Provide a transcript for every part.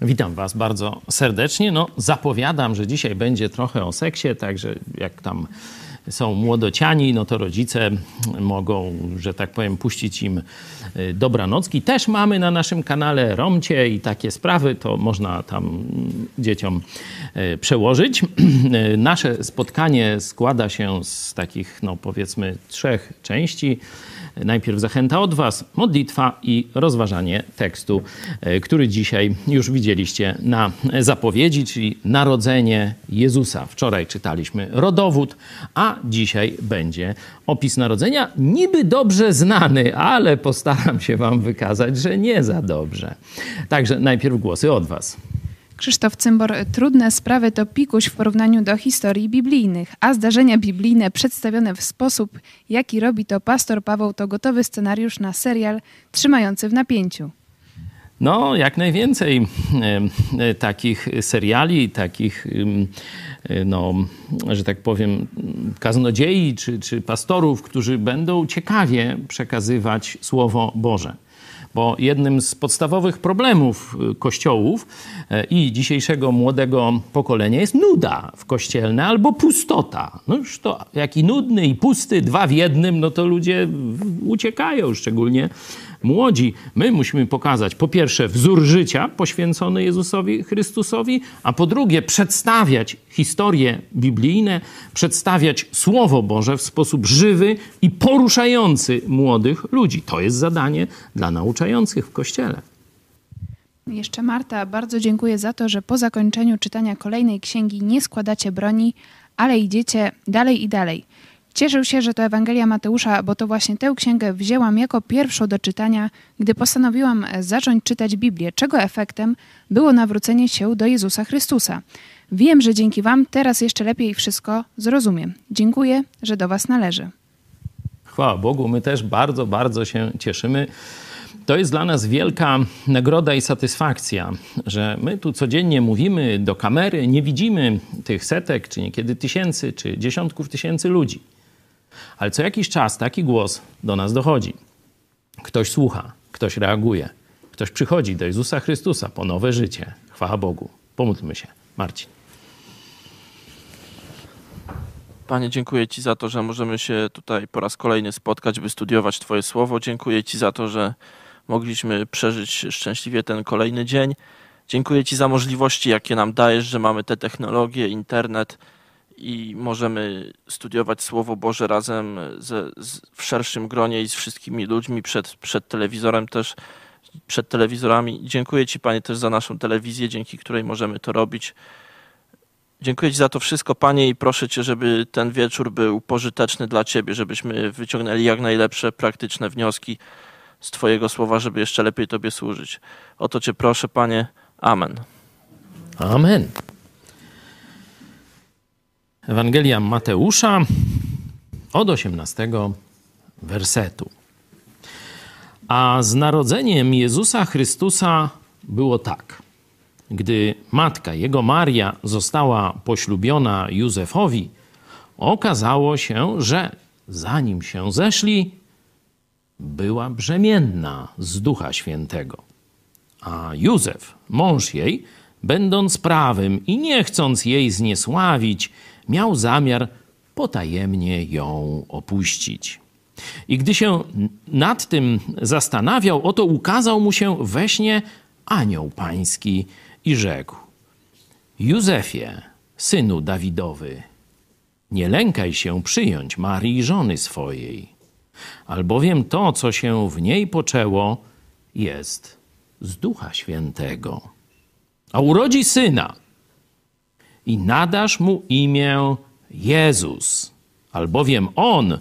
Witam Was bardzo serdecznie. No, zapowiadam, że dzisiaj będzie trochę o seksie, także jak tam są młodociani, no to rodzice mogą, że tak powiem, puścić im y, dobranocki. Też mamy na naszym kanale Romcie i takie sprawy, to można tam dzieciom y, przełożyć. Nasze spotkanie składa się z takich, no powiedzmy, trzech części. Najpierw zachęta od Was, modlitwa i rozważanie tekstu, e, który dzisiaj już widzieliście na zapowiedzi, czyli narodzenie Jezusa. Wczoraj czytaliśmy rodowód, a dzisiaj będzie opis narodzenia, niby dobrze znany, ale postaram się Wam wykazać, że nie za dobrze. Także najpierw głosy od Was. Krzysztof Cymbor, trudne sprawy to pikuś w porównaniu do historii biblijnych, a zdarzenia biblijne przedstawione w sposób, jaki robi to pastor Paweł, to gotowy scenariusz na serial trzymający w napięciu. No, jak najwięcej e, takich seriali, takich, e, no, że tak powiem, kaznodziei czy, czy pastorów, którzy będą ciekawie przekazywać Słowo Boże bo jednym z podstawowych problemów y, kościołów e, i dzisiejszego młodego pokolenia jest nuda w kościelne albo pustota. No już to jaki nudny i pusty, dwa w jednym, no to ludzie uciekają, szczególnie młodzi, my musimy pokazać po pierwsze wzór życia poświęcony Jezusowi Chrystusowi, a po drugie przedstawiać historie biblijne, przedstawiać Słowo Boże w sposób żywy i poruszający młodych ludzi. To jest zadanie dla nauczających w Kościele. Jeszcze Marta, bardzo dziękuję za to, że po zakończeniu czytania kolejnej księgi nie składacie broni, ale idziecie dalej i dalej. Cieszył się, że to Ewangelia Mateusza, bo to właśnie tę księgę wzięłam jako pierwszą do czytania, gdy postanowiłam zacząć czytać Biblię, czego efektem było nawrócenie się do Jezusa Chrystusa. Wiem, że dzięki Wam teraz jeszcze lepiej wszystko zrozumiem. Dziękuję, że do Was należy. Chwała Bogu, my też bardzo, bardzo się cieszymy. To jest dla nas wielka nagroda i satysfakcja, że my tu codziennie mówimy do kamery, nie widzimy tych setek, czy niekiedy tysięcy, czy dziesiątków tysięcy ludzi. Ale co jakiś czas taki głos do nas dochodzi. Ktoś słucha, ktoś reaguje, ktoś przychodzi do Jezusa Chrystusa po nowe życie. Chwała Bogu. Pomódlmy się. Marcin. Panie, dziękuję Ci za to, że możemy się tutaj po raz kolejny spotkać, by studiować Twoje słowo. Dziękuję Ci za to, że mogliśmy przeżyć szczęśliwie ten kolejny dzień. Dziękuję Ci za możliwości, jakie nam dajesz, że mamy te technologie, internet i możemy studiować Słowo Boże razem ze, z, w szerszym gronie i z wszystkimi ludźmi przed, przed telewizorem też, przed telewizorami. Dziękuję Ci Panie też za naszą telewizję, dzięki której możemy to robić. Dziękuję Ci za to wszystko, Panie, i proszę Cię, żeby ten wieczór był pożyteczny dla Ciebie, żebyśmy wyciągnęli jak najlepsze praktyczne wnioski z Twojego słowa, żeby jeszcze lepiej Tobie służyć. O to Cię proszę, Panie. Amen. Amen. Ewangelia Mateusza od 18 wersetu. A z narodzeniem Jezusa Chrystusa było tak. Gdy matka jego Maria została poślubiona Józefowi, okazało się, że zanim się zeszli, była brzemienna z Ducha Świętego. A Józef, mąż jej, będąc prawym i nie chcąc jej zniesławić, miał zamiar potajemnie ją opuścić. I gdy się nad tym zastanawiał, oto ukazał mu się we śnie anioł pański i rzekł: Józefie, synu Dawidowy, nie lękaj się przyjąć Marii żony swojej, albowiem to, co się w niej poczęło, jest z Ducha Świętego. A urodzi syna i nadasz mu imię Jezus, albowiem on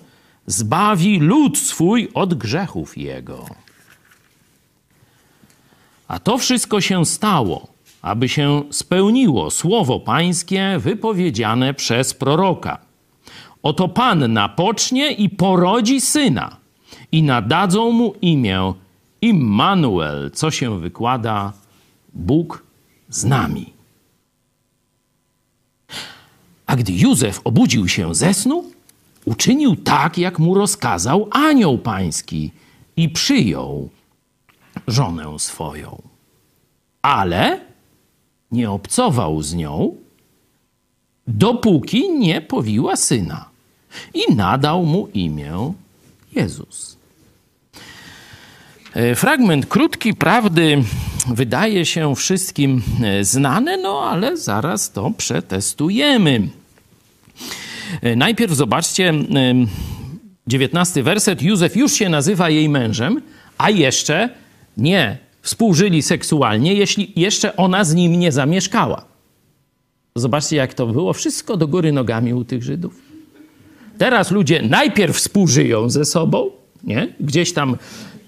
zbawi lud swój od grzechów jego. A to wszystko się stało, aby się spełniło słowo Pańskie wypowiedziane przez proroka. Oto Panna pocznie i porodzi syna, i nadadzą mu imię Immanuel, co się wykłada Bóg z nami. A gdy Józef obudził się ze snu, uczynił tak, jak mu rozkazał anioł pański i przyjął żonę swoją. Ale nie obcował z nią, dopóki nie powiła syna i nadał mu imię Jezus. E, fragment krótki prawdy wydaje się wszystkim e, znany, no ale zaraz to przetestujemy. E, najpierw zobaczcie dziewiętnasty werset. Józef już się nazywa jej mężem, a jeszcze nie współżyli seksualnie, jeśli jeszcze ona z nim nie zamieszkała. Zobaczcie, jak to było. Wszystko do góry nogami u tych Żydów. Teraz ludzie najpierw współżyją ze sobą, nie? gdzieś tam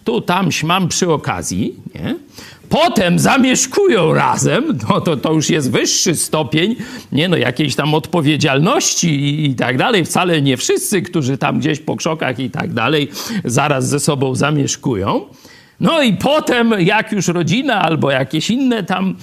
tu, tam, śmam przy okazji, nie? potem zamieszkują razem, no to, to już jest wyższy stopień nie no, jakiejś tam odpowiedzialności i, i tak dalej. Wcale nie wszyscy, którzy tam gdzieś po krzokach i tak dalej zaraz ze sobą zamieszkują. No i potem, jak już rodzina albo jakieś inne tam,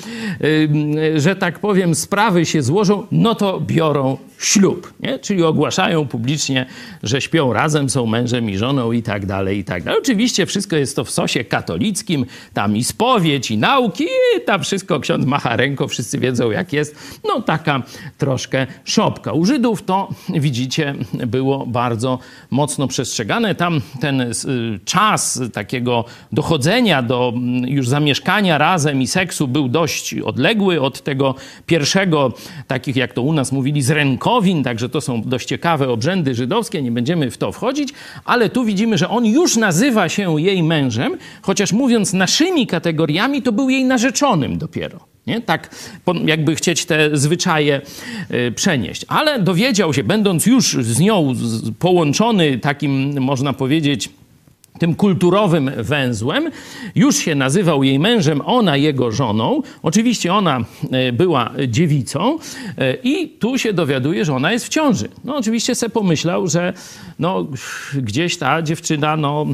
że tak powiem, sprawy się złożą, no to biorą ślub, nie? czyli ogłaszają publicznie, że śpią razem, są mężem i żoną i tak dalej, i tak dalej. Oczywiście wszystko jest to w sosie katolickim, tam i spowiedź, i nauki, i tam wszystko ksiądz macha ręką, wszyscy wiedzą jak jest. No taka troszkę szopka. U Żydów to, widzicie, było bardzo mocno przestrzegane. Tam ten y, czas takiego dochodzenia do mm, już zamieszkania razem i seksu był dość odległy od tego pierwszego, takich jak to u nas mówili, z Kowin, także to są dość ciekawe obrzędy żydowskie, nie będziemy w to wchodzić, ale tu widzimy, że on już nazywa się jej mężem, chociaż mówiąc naszymi kategoriami, to był jej narzeczonym dopiero. Nie? Tak jakby chcieć te zwyczaje y, przenieść. Ale dowiedział się, będąc już z nią połączony takim, można powiedzieć, tym kulturowym węzłem. Już się nazywał jej mężem, ona jego żoną. Oczywiście ona e, była dziewicą e, i tu się dowiaduje, że ona jest w ciąży. No oczywiście se pomyślał, że no, gdzieś ta dziewczyna, no,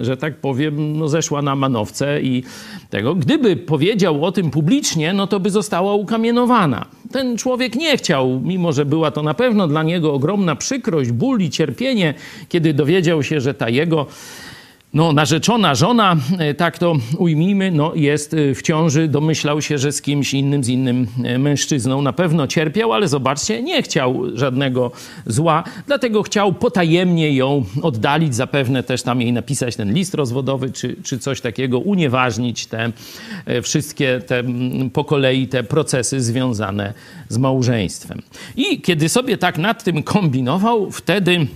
że tak powiem, no, zeszła na manowce i tego. Gdyby powiedział o tym publicznie, no to by została ukamienowana. Ten człowiek nie chciał, mimo że była to na pewno dla niego ogromna przykrość, ból i cierpienie, kiedy dowiedział się, że ta jego no, narzeczona żona, e, tak to ujmijmy, no, jest e, w ciąży, domyślał się, że z kimś innym, z innym e, mężczyzną na pewno cierpiał, ale zobaczcie, nie chciał żadnego zła, dlatego chciał potajemnie ją oddalić, zapewne też tam jej napisać ten list rozwodowy, czy, czy coś takiego, unieważnić te wszystkie te po kolei te procesy związane z małżeństwem. I kiedy sobie tak nad tym kombinował, wtedy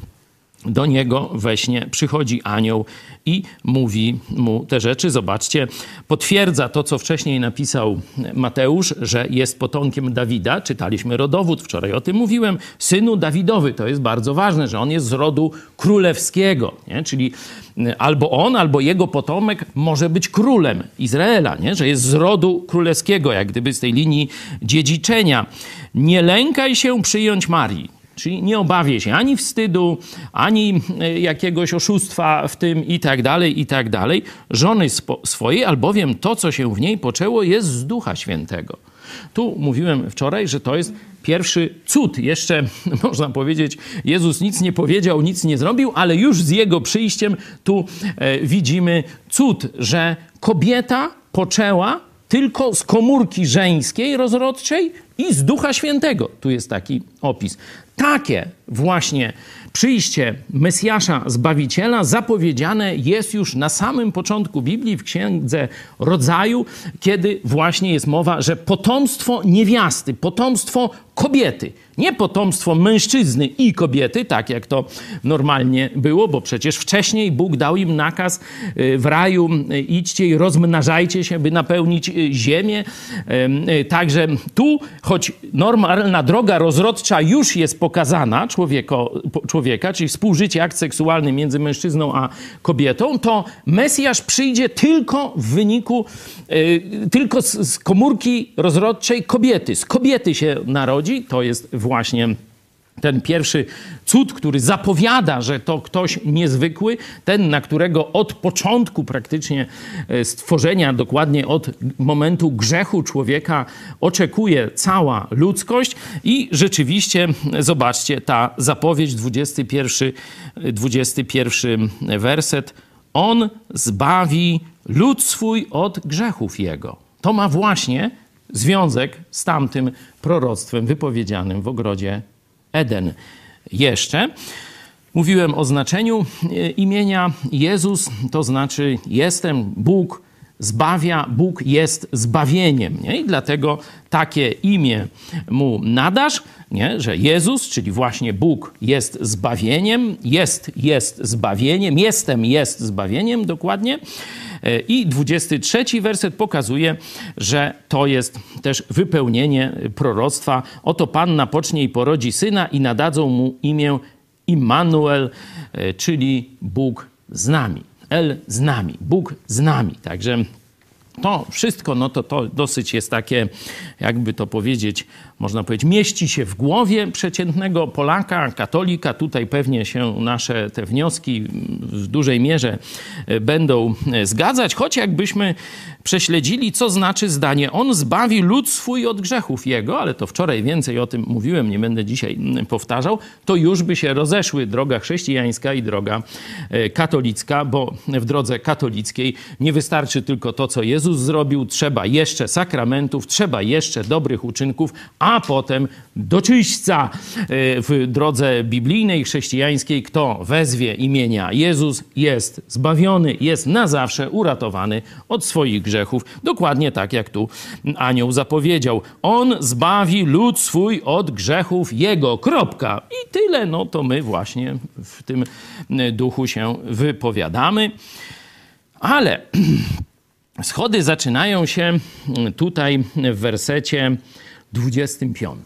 do niego we śnie przychodzi anioł i mówi mu te rzeczy. Zobaczcie, potwierdza to, co wcześniej napisał Mateusz, że jest potomkiem Dawida. Czytaliśmy rodowód, wczoraj o tym mówiłem. Synu Dawidowy, to jest bardzo ważne, że on jest z rodu królewskiego, nie? czyli albo on, albo jego potomek może być królem Izraela, nie? że jest z rodu królewskiego, jak gdyby z tej linii dziedziczenia. Nie lękaj się przyjąć Marii Czyli nie obawię się ani wstydu, ani e, jakiegoś oszustwa w tym i tak dalej, i tak dalej. Żony swojej, albowiem to, co się w niej poczęło, jest z Ducha Świętego. Tu mówiłem wczoraj, że to jest pierwszy cud. Jeszcze można powiedzieć, Jezus nic nie powiedział, nic nie zrobił, ale już z jego przyjściem tu e, widzimy cud, że kobieta poczęła tylko z komórki żeńskiej rozrodczej i z Ducha Świętego. Tu jest taki opis. Takie właśnie przyjście Mesjasza Zbawiciela zapowiedziane jest już na samym początku Biblii, w Księdze Rodzaju, kiedy właśnie jest mowa, że potomstwo niewiasty, potomstwo kobiety, nie potomstwo mężczyzny i kobiety, tak jak to normalnie było, bo przecież wcześniej Bóg dał im nakaz y, w raju, y, idźcie i rozmnażajcie się, by napełnić y, ziemię. Także tu, choć normalna droga rozrodcza już jest pokazana człowieko, człowieka, czyli współżycie, akt seksualny między mężczyzną a kobietą, to Mesjasz przyjdzie tylko w wyniku, tylko z komórki rozrodczej kobiety. Z kobiety się narodzi, to jest właśnie ten pierwszy cud, który zapowiada, że to ktoś niezwykły, ten, na którego od początku praktycznie e, stworzenia, dokładnie od momentu grzechu człowieka, oczekuje cała ludzkość. I rzeczywiście, zobaczcie, ta zapowiedź, 21, 21 werset. On zbawi lud swój od grzechów jego. To ma właśnie związek z tamtym proroctwem wypowiedzianym w ogrodzie Eden. Jeszcze mówiłem o znaczeniu e, imienia Jezus, to znaczy jestem Bóg zbawia, Bóg jest zbawieniem. Nie? I dlatego takie imię mu nadasz, nie? że Jezus, czyli właśnie Bóg jest zbawieniem, jest, jest zbawieniem, jestem, jest zbawieniem dokładnie. E, I 23 werset pokazuje, że to jest też wypełnienie proroctwa. Oto Panna pocznie i porodzi syna i nadadzą mu imię Immanuel, e, czyli Bóg z nami. El z nami, Bóg z nami. Także to wszystko, no to, to dosyć jest takie, jakby to powiedzieć, można powiedzieć, mieści się w głowie przeciętnego Polaka, katolika. Tutaj pewnie się nasze te wnioski w dużej mierze e, będą e, zgadzać, choć jakbyśmy prześledzili, co znaczy zdanie On zbawi lud swój od grzechów Jego, ale to wczoraj więcej o tym mówiłem, nie będę dzisiaj powtarzał, to już by się rozeszły droga chrześcijańska i droga e, katolicka, bo w drodze katolickiej nie wystarczy tylko to, co Jezus zrobił, trzeba jeszcze sakramentów, trzeba jeszcze dobrych uczynków, a potem do czyśćca e, w drodze biblijnej, chrześcijańskiej, kto wezwie imienia Jezus, jest zbawiony, jest na zawsze uratowany od swoich grzechów. Dokładnie tak, jak tu anioł zapowiedział. On zbawi lud swój od grzechów jego. Kropka. I tyle. No to my właśnie w tym duchu się wypowiadamy. Ale schody zaczynają się tutaj w wersecie 25.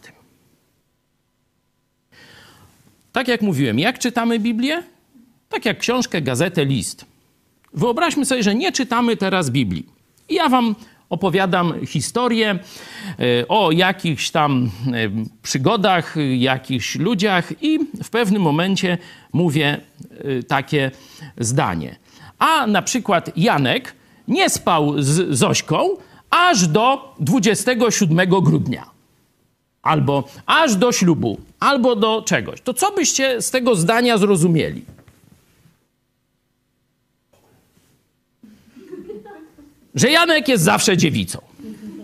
Tak jak mówiłem, jak czytamy Biblię? Tak jak książkę, gazetę, list. Wyobraźmy sobie, że nie czytamy teraz Biblii. I ja wam opowiadam historię e, o jakichś tam e, przygodach, jakichś ludziach i w pewnym momencie mówię e, takie zdanie. A na przykład Janek nie spał z Zośką aż do 27 grudnia albo aż do ślubu, albo do czegoś, to co byście z tego zdania zrozumieli? Że Janek jest zawsze dziewicą.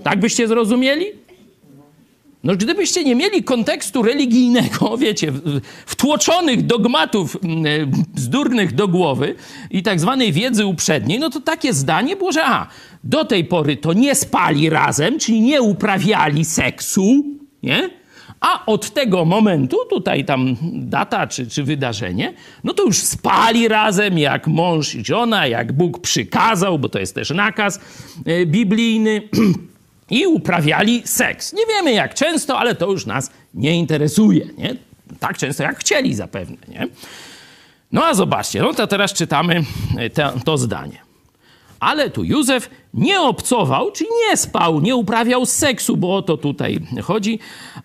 Tak byście zrozumieli? No, gdybyście nie mieli kontekstu religijnego, wiecie, wtłoczonych dogmatów mm, bzdurnych do głowy i tak zwanej wiedzy uprzedniej, no to takie zdanie było, że a, do tej pory to nie spali razem, czyli nie uprawiali seksu, nie? A od tego momentu, tutaj tam data czy, czy wydarzenie, no to już spali razem jak mąż i żona, jak Bóg przykazał, bo to jest też nakaz e, biblijny. I uprawiali seks. Nie wiemy jak często, ale to już nas nie interesuje. Nie? Tak często jak chcieli zapewne. Nie? No a zobaczcie, no to teraz czytamy e, to zdanie. Ale tu Józef nie obcował, czyli nie spał, nie uprawiał seksu, bo o to tutaj chodzi,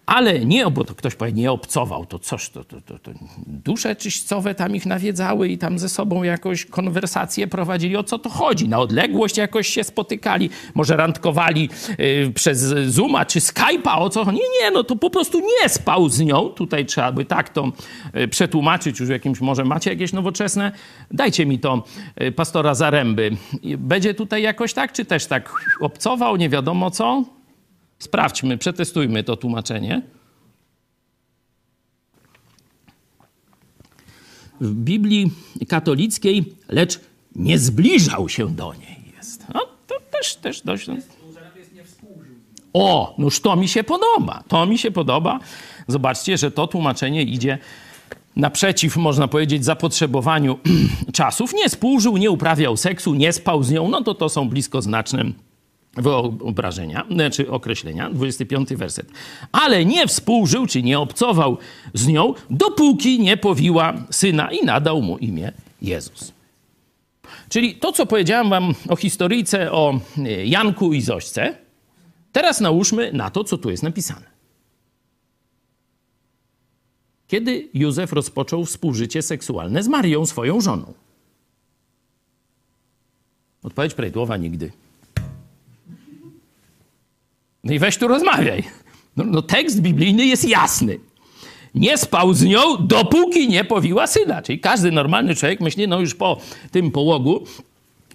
ale nie, bo to ktoś powie, nie obcował, to coś, to, to, to, to dusze czyśćcowe tam ich nawiedzały i tam ze sobą jakoś konwersacje prowadzili, o co to chodzi, na odległość jakoś się spotykali, może randkowali y, przez Zooma czy Skype'a, o co chodzi, nie, nie, no to po prostu nie spał z nią, tutaj trzeba by tak to y, przetłumaczyć, już jakimś, może macie jakieś nowoczesne, dajcie mi to, y, pastora Zaręby, będzie tutaj jakoś tak, czy też tak obcował, nie wiadomo co? Sprawdźmy, przetestujmy to tłumaczenie. W Biblii katolickiej, lecz nie zbliżał się do niej jest. No, to też, też dość... No. O, noż to mi się podoba. To mi się podoba. Zobaczcie, że to tłumaczenie idzie naprzeciw, można powiedzieć, zapotrzebowaniu czasów. Nie współżył, nie uprawiał seksu, nie spał z nią, no to to są blisko znaczne wyobrażenia, czy znaczy określenia, 25 werset. Ale nie współżył, czy nie obcował z nią, dopóki nie powiła syna i nadał mu imię Jezus. Czyli to, co powiedziałem wam o historyjce, o Janku i Zośce, teraz nałóżmy na to, co tu jest napisane. Kiedy Józef rozpoczął współżycie seksualne z Marią, swoją żoną? Odpowiedź prawidłowa nigdy. No i weź tu rozmawiaj. No, no, tekst biblijny jest jasny. Nie spał z nią, dopóki nie powiła syna. Czyli każdy normalny człowiek myśli, no już po tym połogu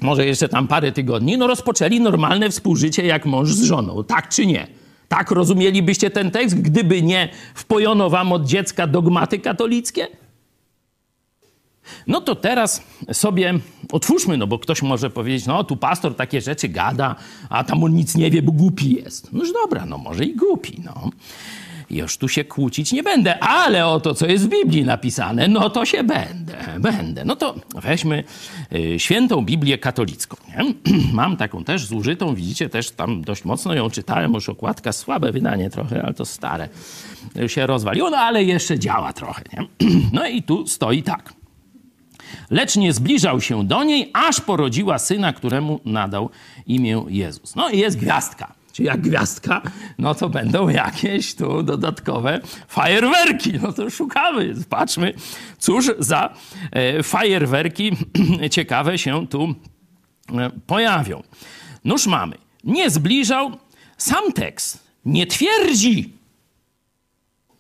może jeszcze tam parę tygodni, no rozpoczęli normalne współżycie jak mąż z żoną. Tak czy nie? Tak rozumielibyście ten tekst, gdyby nie wpojono wam od dziecka dogmaty katolickie? No to teraz sobie otwórzmy, no bo ktoś może powiedzieć, no tu pastor takie rzeczy gada, a tam on nic nie wie, bo głupi jest. Noż dobra, no może i głupi, no. Już tu się kłócić nie będę, ale o to, co jest w Biblii napisane, no to się będę, będę. No to weźmy y, świętą Biblię katolicką. Nie? Mam taką też zużytą, widzicie, też tam dość mocno ją czytałem, już okładka słabe wydanie trochę, ale to stare. Się rozwaliło, no ale jeszcze działa trochę. Nie? No i tu stoi tak. Lecz nie zbliżał się do niej, aż porodziła syna, któremu nadał imię Jezus. No i jest gwiazdka czy jak gwiazdka, no to będą jakieś tu dodatkowe fajerwerki. No to szukamy, patrzmy, cóż za e, fajerwerki ciekawe się tu e, pojawią. Noż mamy, nie zbliżał, sam tekst nie twierdzi,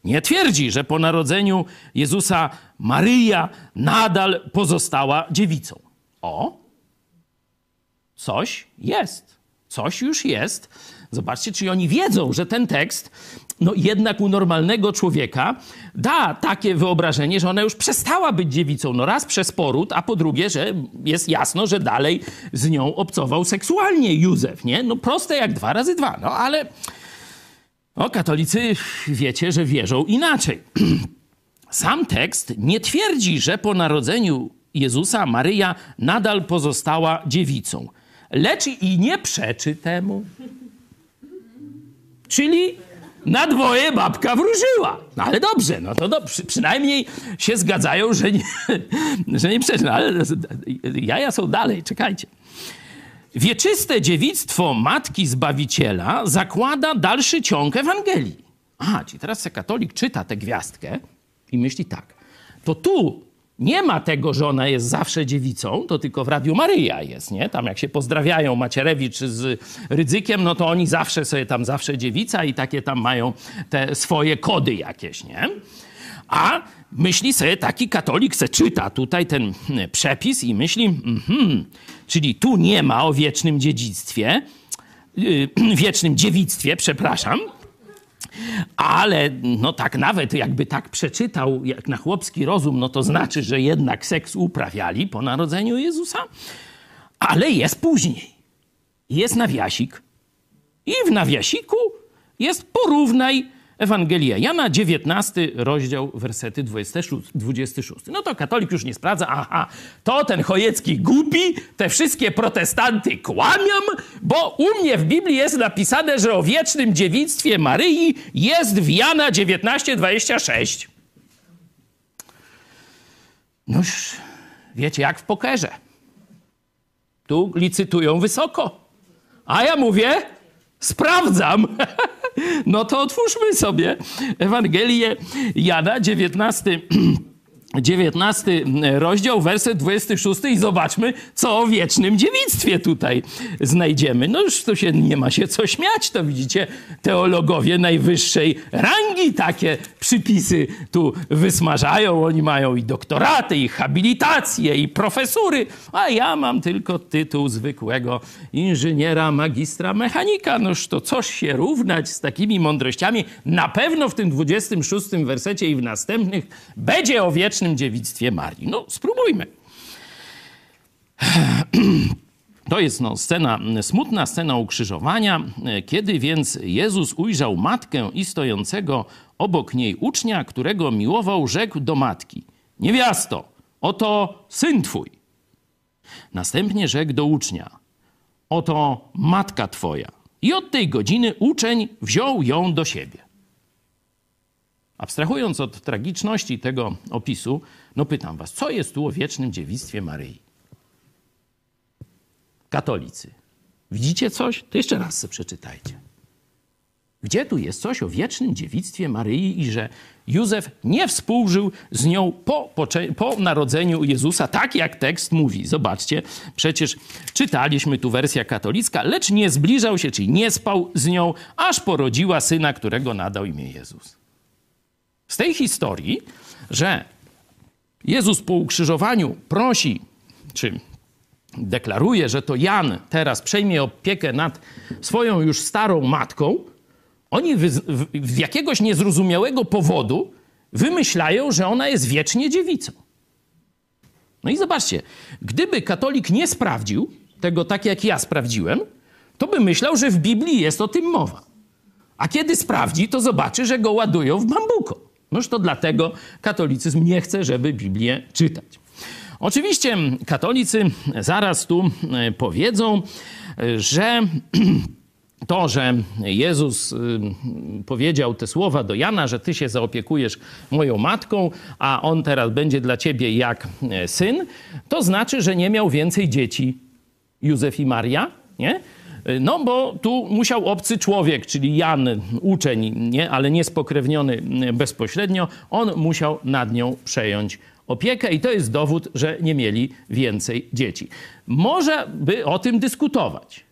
nie twierdzi, że po narodzeniu Jezusa Maryja nadal pozostała dziewicą. O, coś jest, coś już jest Zobaczcie, czy oni wiedzą, że ten tekst, no jednak u normalnego człowieka da takie wyobrażenie, że ona już przestała być dziewicą. No raz przez poród, a po drugie, że jest jasno, że dalej z nią obcował seksualnie Józef, nie? No proste jak dwa razy dwa, no ale... No, katolicy wiecie, że wierzą inaczej. Sam tekst nie twierdzi, że po narodzeniu Jezusa Maryja nadal pozostała dziewicą, lecz i nie przeczy temu. Czyli na dwoje babka wróżyła. No ale dobrze, no to dobrze. Przynajmniej się zgadzają, że nie, że nie przecież, no, ale jaja są dalej, czekajcie. Wieczyste dziewictwo Matki Zbawiciela zakłada dalszy ciąg Ewangelii. Aha, czyli teraz se katolik czyta tę gwiazdkę i myśli tak. To tu nie ma tego, że ona jest zawsze dziewicą, to tylko w Radiu Maryja jest, nie? Tam jak się pozdrawiają Macierewicz z Rydzykiem, no to oni zawsze sobie tam zawsze dziewica i takie tam mają te swoje kody jakieś, nie? A myśli sobie, taki katolik se czyta tutaj ten przepis i myśli, mm czyli tu nie ma o wiecznym dziedzictwie, yy, wiecznym dziewictwie, przepraszam, ale no tak nawet jakby tak przeczytał jak na chłopski rozum, no to znaczy, że jednak seks uprawiali po narodzeniu Jezusa. Ale jest później. Jest nawiasik. I w nawiasiku jest porównaj Ewangelia Jana, 19 rozdział, wersety 26, 26. No to katolik już nie sprawdza. Aha, to ten Chojecki głupi, te wszystkie protestanty kłamią, bo u mnie w Biblii jest napisane, że o wiecznym dziewictwie Maryi jest w Jana 19, 26. Noż, wiecie jak w pokerze. Tu licytują wysoko. A ja mówię, sprawdzam. No to otwórzmy sobie Ewangelię Jana, 19 19 rozdział, werset 26 i zobaczmy, co o wiecznym dziewictwie tutaj znajdziemy. No już to się nie ma się co śmiać, to widzicie, teologowie najwyższej rangi takie przypisy tu wysmażają. Oni mają i doktoraty, i habilitacje, i profesury, a ja mam tylko tytuł zwykłego inżyniera, magistra, mechanika. Noż to coś się równać z takimi mądrościami. Na pewno w tym 26 wersecie i w następnych będzie o wiecznym wiecznym dziewictwie Marii. No, spróbujmy. To jest no, scena, smutna scena ukrzyżowania. Kiedy więc Jezus ujrzał matkę i stojącego obok niej ucznia, którego miłował, rzekł do matki: Niewiasto, oto syn twój. Następnie rzekł do ucznia: Oto matka twoja. I od tej godziny uczeń wziął ją do siebie. Abstrahując od tragiczności tego opisu, no pytam was, co jest tu o wiecznym dziewictwie Maryi? Katolicy. Widzicie coś? To jeszcze raz sobie przeczytajcie. Gdzie tu jest coś o wiecznym dziewictwie Maryi i że Józef nie współżył z nią po, po, narodzeniu Jezusa, tak jak tekst mówi. Zobaczcie, przecież czytaliśmy tu wersja katolicka, lecz nie zbliżał się, czyli nie spał z nią, aż porodziła syna, którego nadał imię Jezus z tej historii, że Jezus po ukrzyżowaniu prosi, czy deklaruje, że to Jan teraz przejmie opiekę nad swoją już starą matką, oni z jakiegoś niezrozumiałego powodu wymyślają, że ona jest wiecznie dziewicą. No i zobaczcie, gdyby katolik nie sprawdził tego tak, jak ja sprawdziłem, to by myślał, że w Biblii jest o tym mowa. A kiedy sprawdzi, to zobaczy, że go ładują w bambuko. Noż to dlatego katolicyzm nie chce, żeby Biblię czytać. Oczywiście katolicy zaraz tu e, powiedzą, e, że to, że Jezus y, powiedział te słowa do Jana, że ty się zaopiekujesz moją matką, a on teraz będzie dla ciebie jak e, syn, to znaczy, że nie miał więcej dzieci Józef i Maria, nie? No bo tu musiał obcy człowiek, czyli Jan, uczeń, nie? ale nie spokrewniony bezpośrednio, on musiał nad nią przejąć opiekę i to jest dowód, że nie mieli więcej dzieci. Może by o tym dyskutować,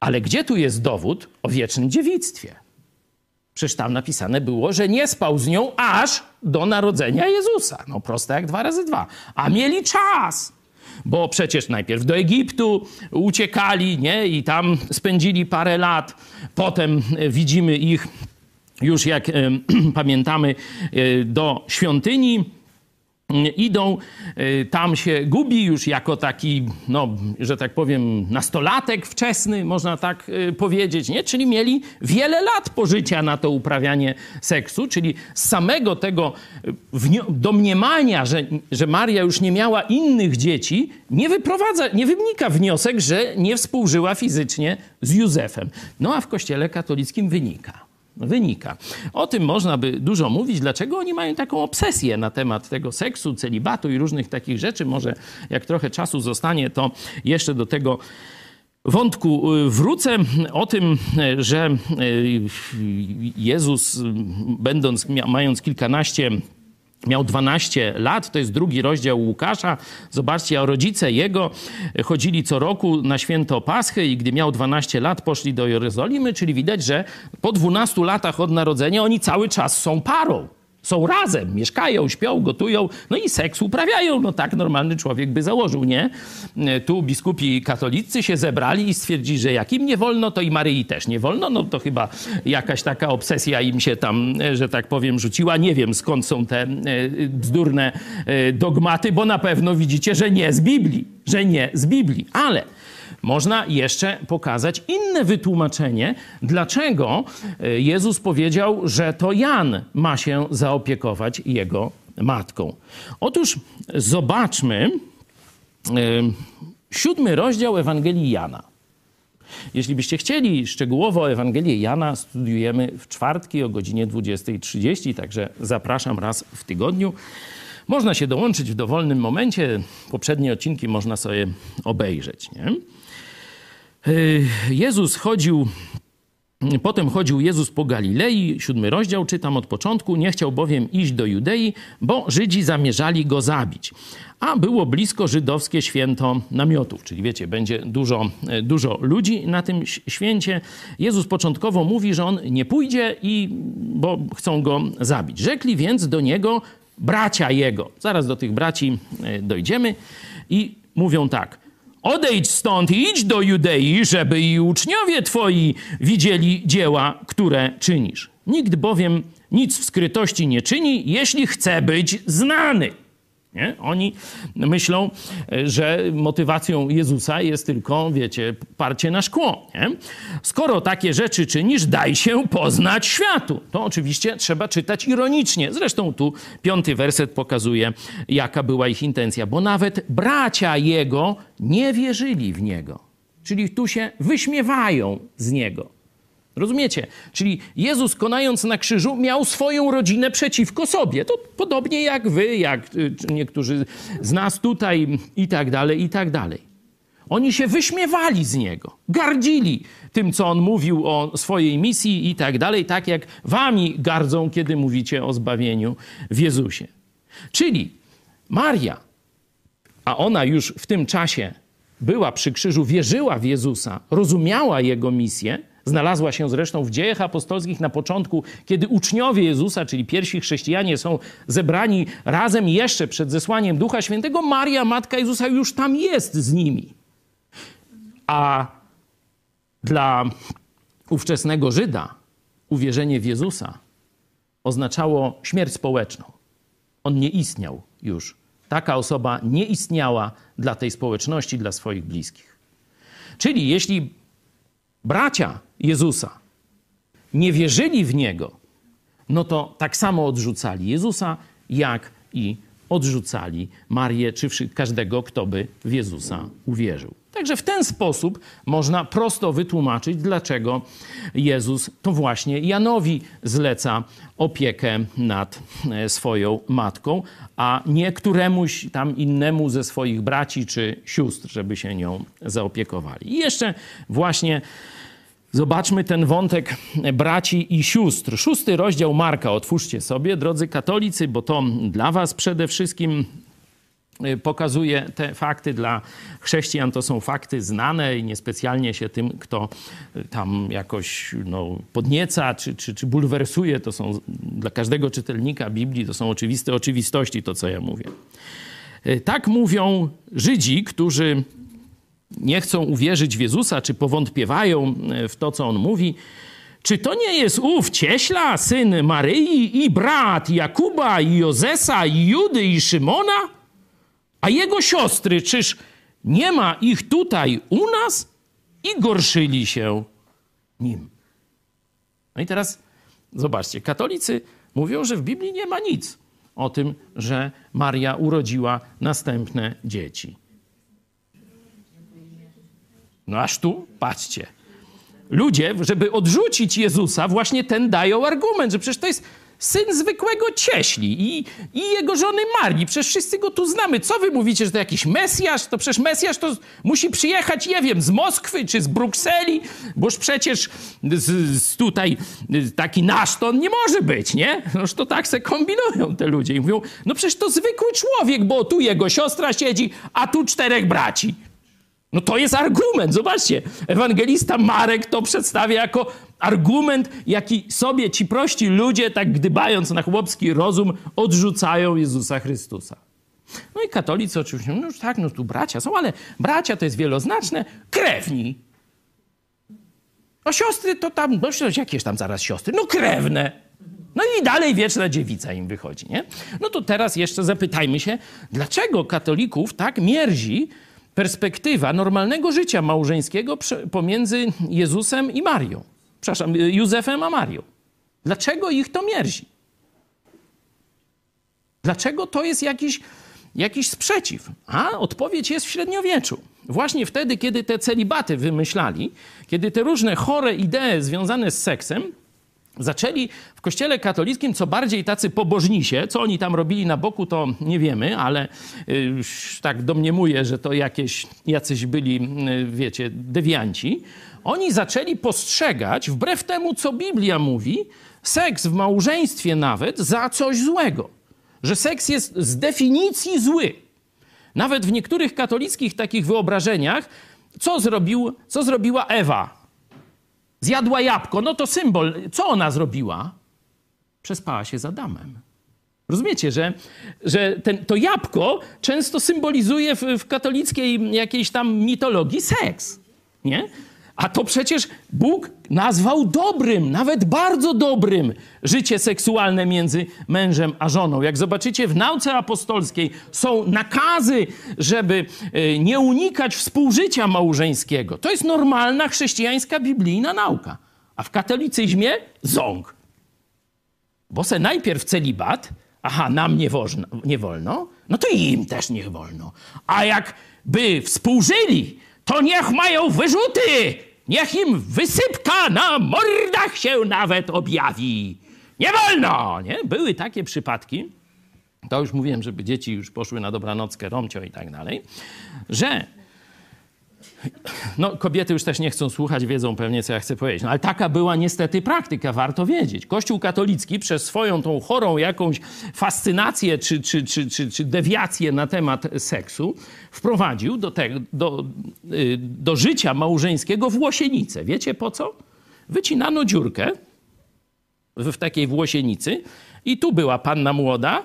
ale gdzie tu jest dowód o wiecznym dziewictwie? Przecież tam napisane było, że nie spał z nią aż do narodzenia Jezusa. No proste jak dwa razy dwa. A mieli czas bo przecież najpierw do Egiptu uciekali, nie? I tam spędzili parę lat. Potem e, widzimy ich już, jak pamiętamy, e, do świątyni idą, y, tam się gubi już jako taki, no, że tak powiem, nastolatek wczesny, można tak y, powiedzieć, nie? Czyli mieli wiele lat pożycia na to uprawianie seksu, czyli z samego tego y, domniemania, że, że Maria już nie miała innych dzieci, nie wyprowadza, nie wynika wniosek, że nie współżyła fizycznie z Józefem. No a w kościele katolickim wynika wynika. O tym można by dużo mówić, dlaczego oni mają taką obsesję na temat tego seksu, celibatu i różnych takich rzeczy. Może jak trochę czasu zostanie, to jeszcze do tego wątku y, wrócę. O tym, że y, Jezus, będąc, mając kilkanaście Miał 12 lat, to jest drugi rozdział Łukasza. Zobaczcie, a rodzice jego chodzili co roku na święto Paschy i gdy miał 12 lat, poszli do Jerozolimy, czyli widać, że po 12 latach od narodzenia oni cały czas są parą. Są razem, mieszkają, śpią, gotują, no i seks uprawiają. No tak normalny człowiek by założył, nie? Tu biskupi katolicy się zebrali i stwierdzili, że jak im nie wolno, to i Maryi też nie wolno. No to chyba jakaś taka obsesja im się tam, że tak powiem, rzuciła. Nie wiem skąd są te e, bzdurne e, dogmaty, bo na pewno widzicie, że nie z Biblii. Że nie z Biblii. Ale można jeszcze pokazać inne wytłumaczenie, dlaczego e, Jezus powiedział, że to Jan ma się zaopiekować jego matką. Otóż zobaczmy e, siódmy rozdział Ewangelii Jana. Jeśli byście chcieli szczegółowo Ewangelię Jana, studiujemy w czwartki o godzinie 20.30, także zapraszam raz w tygodniu. Można się dołączyć w dowolnym momencie. Poprzednie odcinki można sobie obejrzeć. Nie? E, Jezus chodził Potem chodził Jezus po Galilei, siódmy rozdział, czytam od początku. Nie chciał bowiem iść do Judei, bo Żydzi zamierzali go zabić. A było blisko żydowskie święto namiotów, czyli wiecie, będzie dużo, e, dużo ludzi na tym święcie. Jezus początkowo mówi, że on nie pójdzie, i, bo chcą go zabić. Rzekli więc do niego bracia jego. Zaraz do tych braci e, dojdziemy. I mówią tak – Odejdź stąd i idź do Judei, żeby i uczniowie twoi widzieli dzieła, które czynisz. Nikt bowiem nic w skrytości nie czyni, jeśli chce być znany. Nie? Oni myślą, że motywacją Jezusa jest tylko, wiecie, parcie na szkło. Nie? Skoro takie rzeczy czynisz, daj się poznać światu. To oczywiście trzeba czytać ironicznie. Zresztą tu piąty werset pokazuje, jaka była ich intencja, bo nawet bracia jego nie wierzyli w niego. Czyli tu się wyśmiewają z niego. Rozumiecie? Czyli Jezus konając na krzyżu miał swoją rodzinę przeciwko sobie. To podobnie jak wy, jak y, niektórzy z nas tutaj i tak dalej, i tak dalej. Oni się wyśmiewali z niego, gardzili tym, co on mówił o swojej misji i tak dalej, tak jak wami gardzą, kiedy mówicie o zbawieniu w Jezusie. Czyli Maria, a ona już w tym czasie była przy krzyżu, wierzyła w Jezusa, rozumiała jego misję, Znalazła się zresztą w dziejach apostolskich na początku, kiedy uczniowie Jezusa, czyli pierwsi chrześcijanie, są zebrani razem jeszcze przed zesłaniem Ducha Świętego. Maria, matka Jezusa, już tam jest z nimi. A dla ówczesnego Żyda uwierzenie w Jezusa oznaczało śmierć społeczną. On nie istniał już. Taka osoba nie istniała dla tej społeczności, dla swoich bliskich. Czyli jeśli bracia Jezusa nie wierzyli w Niego, no to tak samo odrzucali Jezusa, jak i odrzucali Marię, czy każdego, kto by w Jezusa uwierzył. Także w ten sposób można prosto wytłumaczyć, dlaczego Jezus to właśnie Janowi zleca opiekę nad e, swoją matką, a nie któremuś tam innemu ze swoich braci czy sióstr, żeby się nią zaopiekowali. I jeszcze właśnie Zobaczmy ten wątek braci i sióstr. Szósty rozdział Marka, otwórzcie sobie, drodzy katolicy, bo to dla Was przede wszystkim pokazuje te fakty dla chrześcijan. To są fakty znane i niespecjalnie się tym, kto y, tam jakoś no, podnieca czy, czy, czy bulwersuje, to są dla każdego czytelnika Biblii, to są oczywiste oczywistości, to co ja mówię. Y, tak mówią Żydzi, którzy nie chcą uwierzyć w Jezusa, czy powątpiewają w to, co on mówi, czy to nie jest ów Cieśla, syn Maryi i brat Jakuba i Jozesa i Judy i Szymona? A jego siostry, czyż nie ma ich tutaj u nas? I gorszyli się nim. No i teraz zobaczcie, katolicy mówią, że w Biblii nie ma nic o tym, że Maria urodziła następne dzieci. No aż tu, patrzcie. Ludzie, żeby odrzucić Jezusa, właśnie ten dają argument, że przecież to jest syn zwykłego cieśli i, i jego żony Marii. Przecież wszyscy go tu znamy. Co wy mówicie, że to jakiś Mesjasz? To przecież Mesjasz to musi przyjechać, nie wiem, z Moskwy czy z Brukseli, boż przecież z, z tutaj taki nasz to on nie może być, nie? Noż to tak se kombinują te ludzie i mówią, no przecież to zwykły człowiek, bo tu jego siostra siedzi, a tu czterech braci. No to jest argument, zobaczcie. Ewangelista Marek to przedstawia jako argument, jaki sobie ci prości ludzie, tak gdybając na chłopski rozum, odrzucają Jezusa Chrystusa. No i katolicy oczywiście, no już tak, no tu bracia są, ale bracia to jest wieloznaczne, krewni. No siostry to tam, no jakieś tam zaraz siostry, no krewne. No i dalej wieczna dziewica im wychodzi, nie? No to teraz jeszcze zapytajmy się, dlaczego katolików tak mierzi perspektywa normalnego życia małżeńskiego pomiędzy Jezusem i Marią. Przepraszam, Józefem a Marią. Dlaczego ich to mierzi? Dlaczego to jest jakiś, jakiś sprzeciw? A odpowiedź jest w średniowieczu. Właśnie wtedy, kiedy te celibaty wymyślali, kiedy te różne chore idee związane z seksem zaczęli w kościele katolickim co bardziej tacy pobożnisie, co oni tam robili na boku, to nie wiemy, ale y, tak domniemuję, że to jakieś, jacyś byli, y, wiecie, dewianci. Oni zaczęli postrzegać, wbrew temu, co Biblia mówi, seks w małżeństwie nawet za coś złego. Że seks jest z definicji zły. Nawet w niektórych katolickich takich wyobrażeniach, co, zrobił, co zrobiła Ewa Zjadła jabłko, no to symbol. Co ona zrobiła? Przespała się z Adamem. Rozumiecie, że, że ten, to jabłko często symbolizuje w, w katolickiej jakiejś tam mitologii seks. Nie? A to przecież Bóg nazwał dobrym, nawet bardzo dobrym życie seksualne między mężem a żoną. Jak zobaczycie w nauce apostolskiej są nakazy, żeby e, nie unikać współżycia małżeńskiego. To jest normalna chrześcijańska biblijna nauka. A w katolicyzmie ząg. Bo se najpierw celibat, aha, nam nie, wolno, nie wolno, no to im też nie wolno. A jak by współżyli, to niech mają wyrzuty Niech im wysypka na mordach się nawet objawi. Nie wolno! Nie? Były takie przypadki, to już mówiłem, żeby dzieci już poszły na dobranockę, romcio i tak dalej, że no, kobiety już też nie chcą słuchać, wiedzą pewnie, co ja chcę powiedzieć. No, ale taka była niestety praktyka, warto wiedzieć. Kościół katolicki przez swoją tą chorą jakąś fascynację czy, czy, czy, czy, czy dewiację na temat seksu wprowadził do, te, do, y, do życia małżeńskiego włosienicę. Wiecie po co? Wycinano dziurkę w, w takiej włosienicy i tu była panna młoda,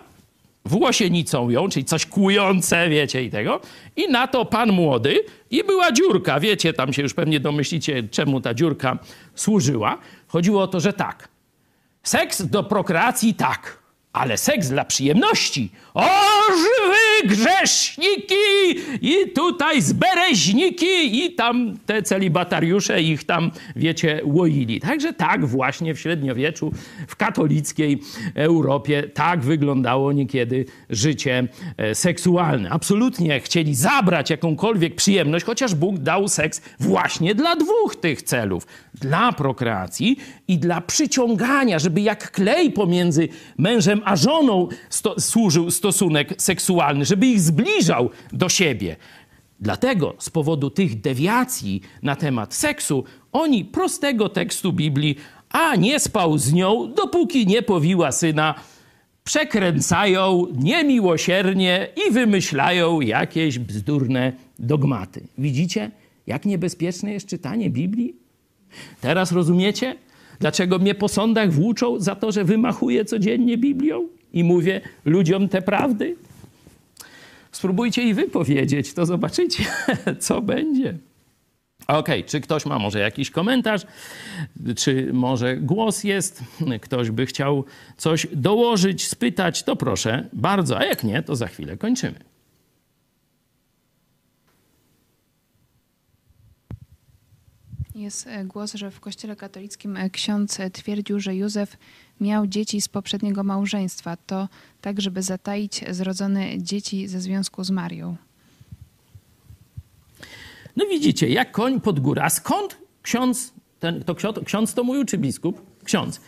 włosienicą ją, czyli coś kłujące, wiecie, i tego. I na to pan młody i była dziurka, wiecie, tam się już pewnie domyślicie, czemu ta dziurka służyła. Chodziło o to, że tak, seks do prokreacji tak, ale seks dla przyjemności. O, żywy grzeszniki! I tutaj zbereźniki! I tam te celibatariusze ich tam, wiecie, łoili. Także tak właśnie w średniowieczu, w katolickiej Europie, tak wyglądało niekiedy życie e, seksualne. Absolutnie chcieli zabrać jakąkolwiek przyjemność, chociaż Bóg dał seks właśnie dla dwóch tych celów. Dla prokreacji i dla przyciągania, żeby jak klej pomiędzy mężem a żoną sto służył stosunek seksualny, żeby ich zbliżał do siebie. Dlatego z powodu tych dewiacji na temat seksu, oni prostego tekstu Biblii, a nie spał z nią, dopóki nie powiła syna, przekręcają niemiłosiernie i wymyślają jakieś bzdurne dogmaty. Widzicie, jak niebezpieczne jest czytanie Biblii? Teraz rozumiecie, Dlaczego mnie po sądach włóczą za to, że wymachuję codziennie Biblią i mówię ludziom te prawdy? Spróbujcie i wy powiedzieć, to zobaczycie, co będzie. OK, czy ktoś ma może jakiś komentarz, czy może głos jest, ktoś by chciał coś dołożyć, spytać, to proszę bardzo, a jak nie, to za chwilę kończymy. Jest e, głos, że w Kościele katolickim e, ksiądz e, twierdził, że Józef miał dzieci z poprzedniego małżeństwa. To tak, żeby zataić zrodzone dzieci ze związku z Marią. No widzicie, jak koń pod górę. A skąd ksiądz, ten, to ksiądz, ksiądz to mówił, czy biskup? Ksiądz.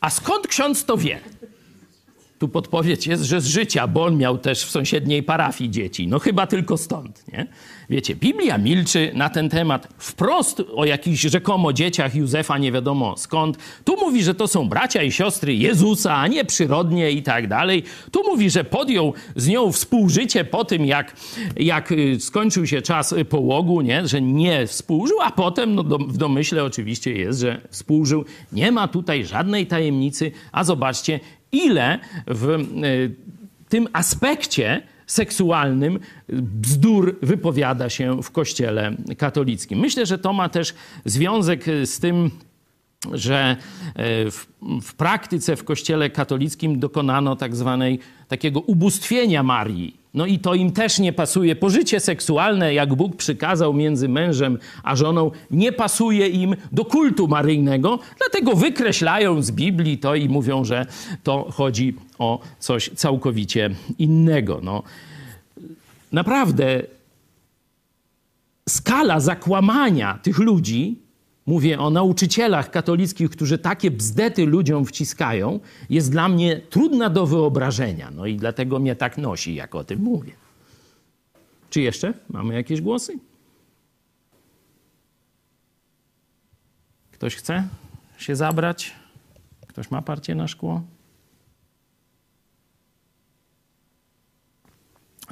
A skąd ksiądz to wie? Tu podpowiedź jest, że z życia, bo on miał też w sąsiedniej parafii dzieci. No chyba tylko stąd, nie? Wiecie, Biblia milczy na ten temat wprost o jakichś rzekomo dzieciach Józefa, nie wiadomo skąd. Tu mówi, że to są bracia i siostry Jezusa, a nie przyrodnie i tak dalej. Tu mówi, że podjął z nią współżycie po tym, jak, jak y, skończył się czas połogu, nie? że nie współżył, a potem no, do, w domyśle oczywiście jest, że współżył. Nie ma tutaj żadnej tajemnicy, a zobaczcie, ile w y, tym aspekcie seksualnym bzdur wypowiada się w kościele katolickim. Myślę, że to ma też związek z tym, że e, w, w, praktyce w kościele katolickim dokonano tak zwanej takiego ubóstwienia Marii. No i to im też nie pasuje. Pożycie seksualne, jak Bóg przykazał między mężem a żoną, nie pasuje im do kultu maryjnego, dlatego wykreślają z Biblii to i mówią, że to chodzi o coś całkowicie innego. No, naprawdę skala zakłamania tych ludzi mówię o nauczycielach katolickich, którzy takie bzdety ludziom wciskają, jest dla mnie trudna do wyobrażenia. No i dlatego mnie tak nosi, jak o tym mówię. Czy jeszcze mamy jakieś głosy? Ktoś chce się zabrać? Ktoś ma parcie na szkło?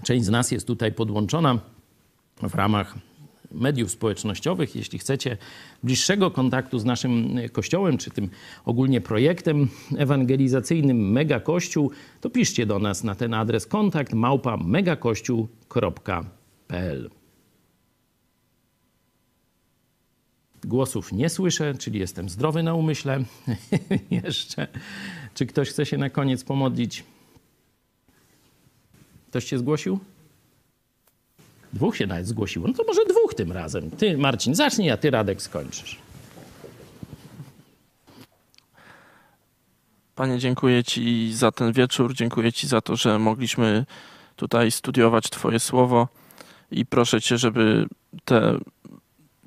Część z nas jest tutaj podłączona w ramach mediów społecznościowych. Jeśli chcecie bliższego kontaktu z naszym kościołem, czy tym ogólnie projektem ewangelizacyjnym Mega Kościół, to piszcie do nas na ten adres kontakt małpa megakościół.pl. Głosów nie słyszę, czyli jestem zdrowy na umyśle. Jeszcze. Czy ktoś chce się na koniec pomodlić? Ktoś się zgłosił? Dwóch się nawet zgłosiło. No to może dwóch tym razem. Ty, Marcin, zacznij, a ty, Radek, skończysz. Panie, dziękuję Ci za ten wieczór. Dziękuję Ci za to, że mogliśmy tutaj studiować Twoje słowo i proszę Cię, żeby te,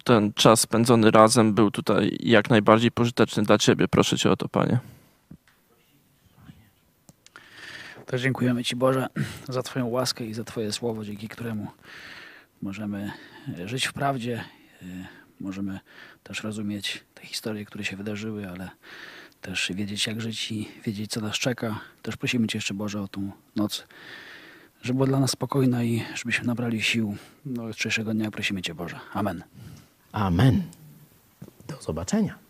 ten czas spędzony razem był tutaj jak najbardziej pożyteczny dla Ciebie. Proszę Cię o to, Panie. Też dziękujemy Ci, Boże, za Twoją łaskę i za Twoje słowo, dzięki któremu możemy e, żyć w prawdzie, e, możemy też rozumieć te historie, które się wydarzyły, ale też wiedzieć, jak żyć i wiedzieć, co nas czeka. Też prosimy Cię jeszcze, Boże, o tą noc, żeby była dla nas spokojna i żebyśmy nabrali sił do jutrzejszego dnia. Prosimy Cię, Boże. Amen. Amen. Do zobaczenia.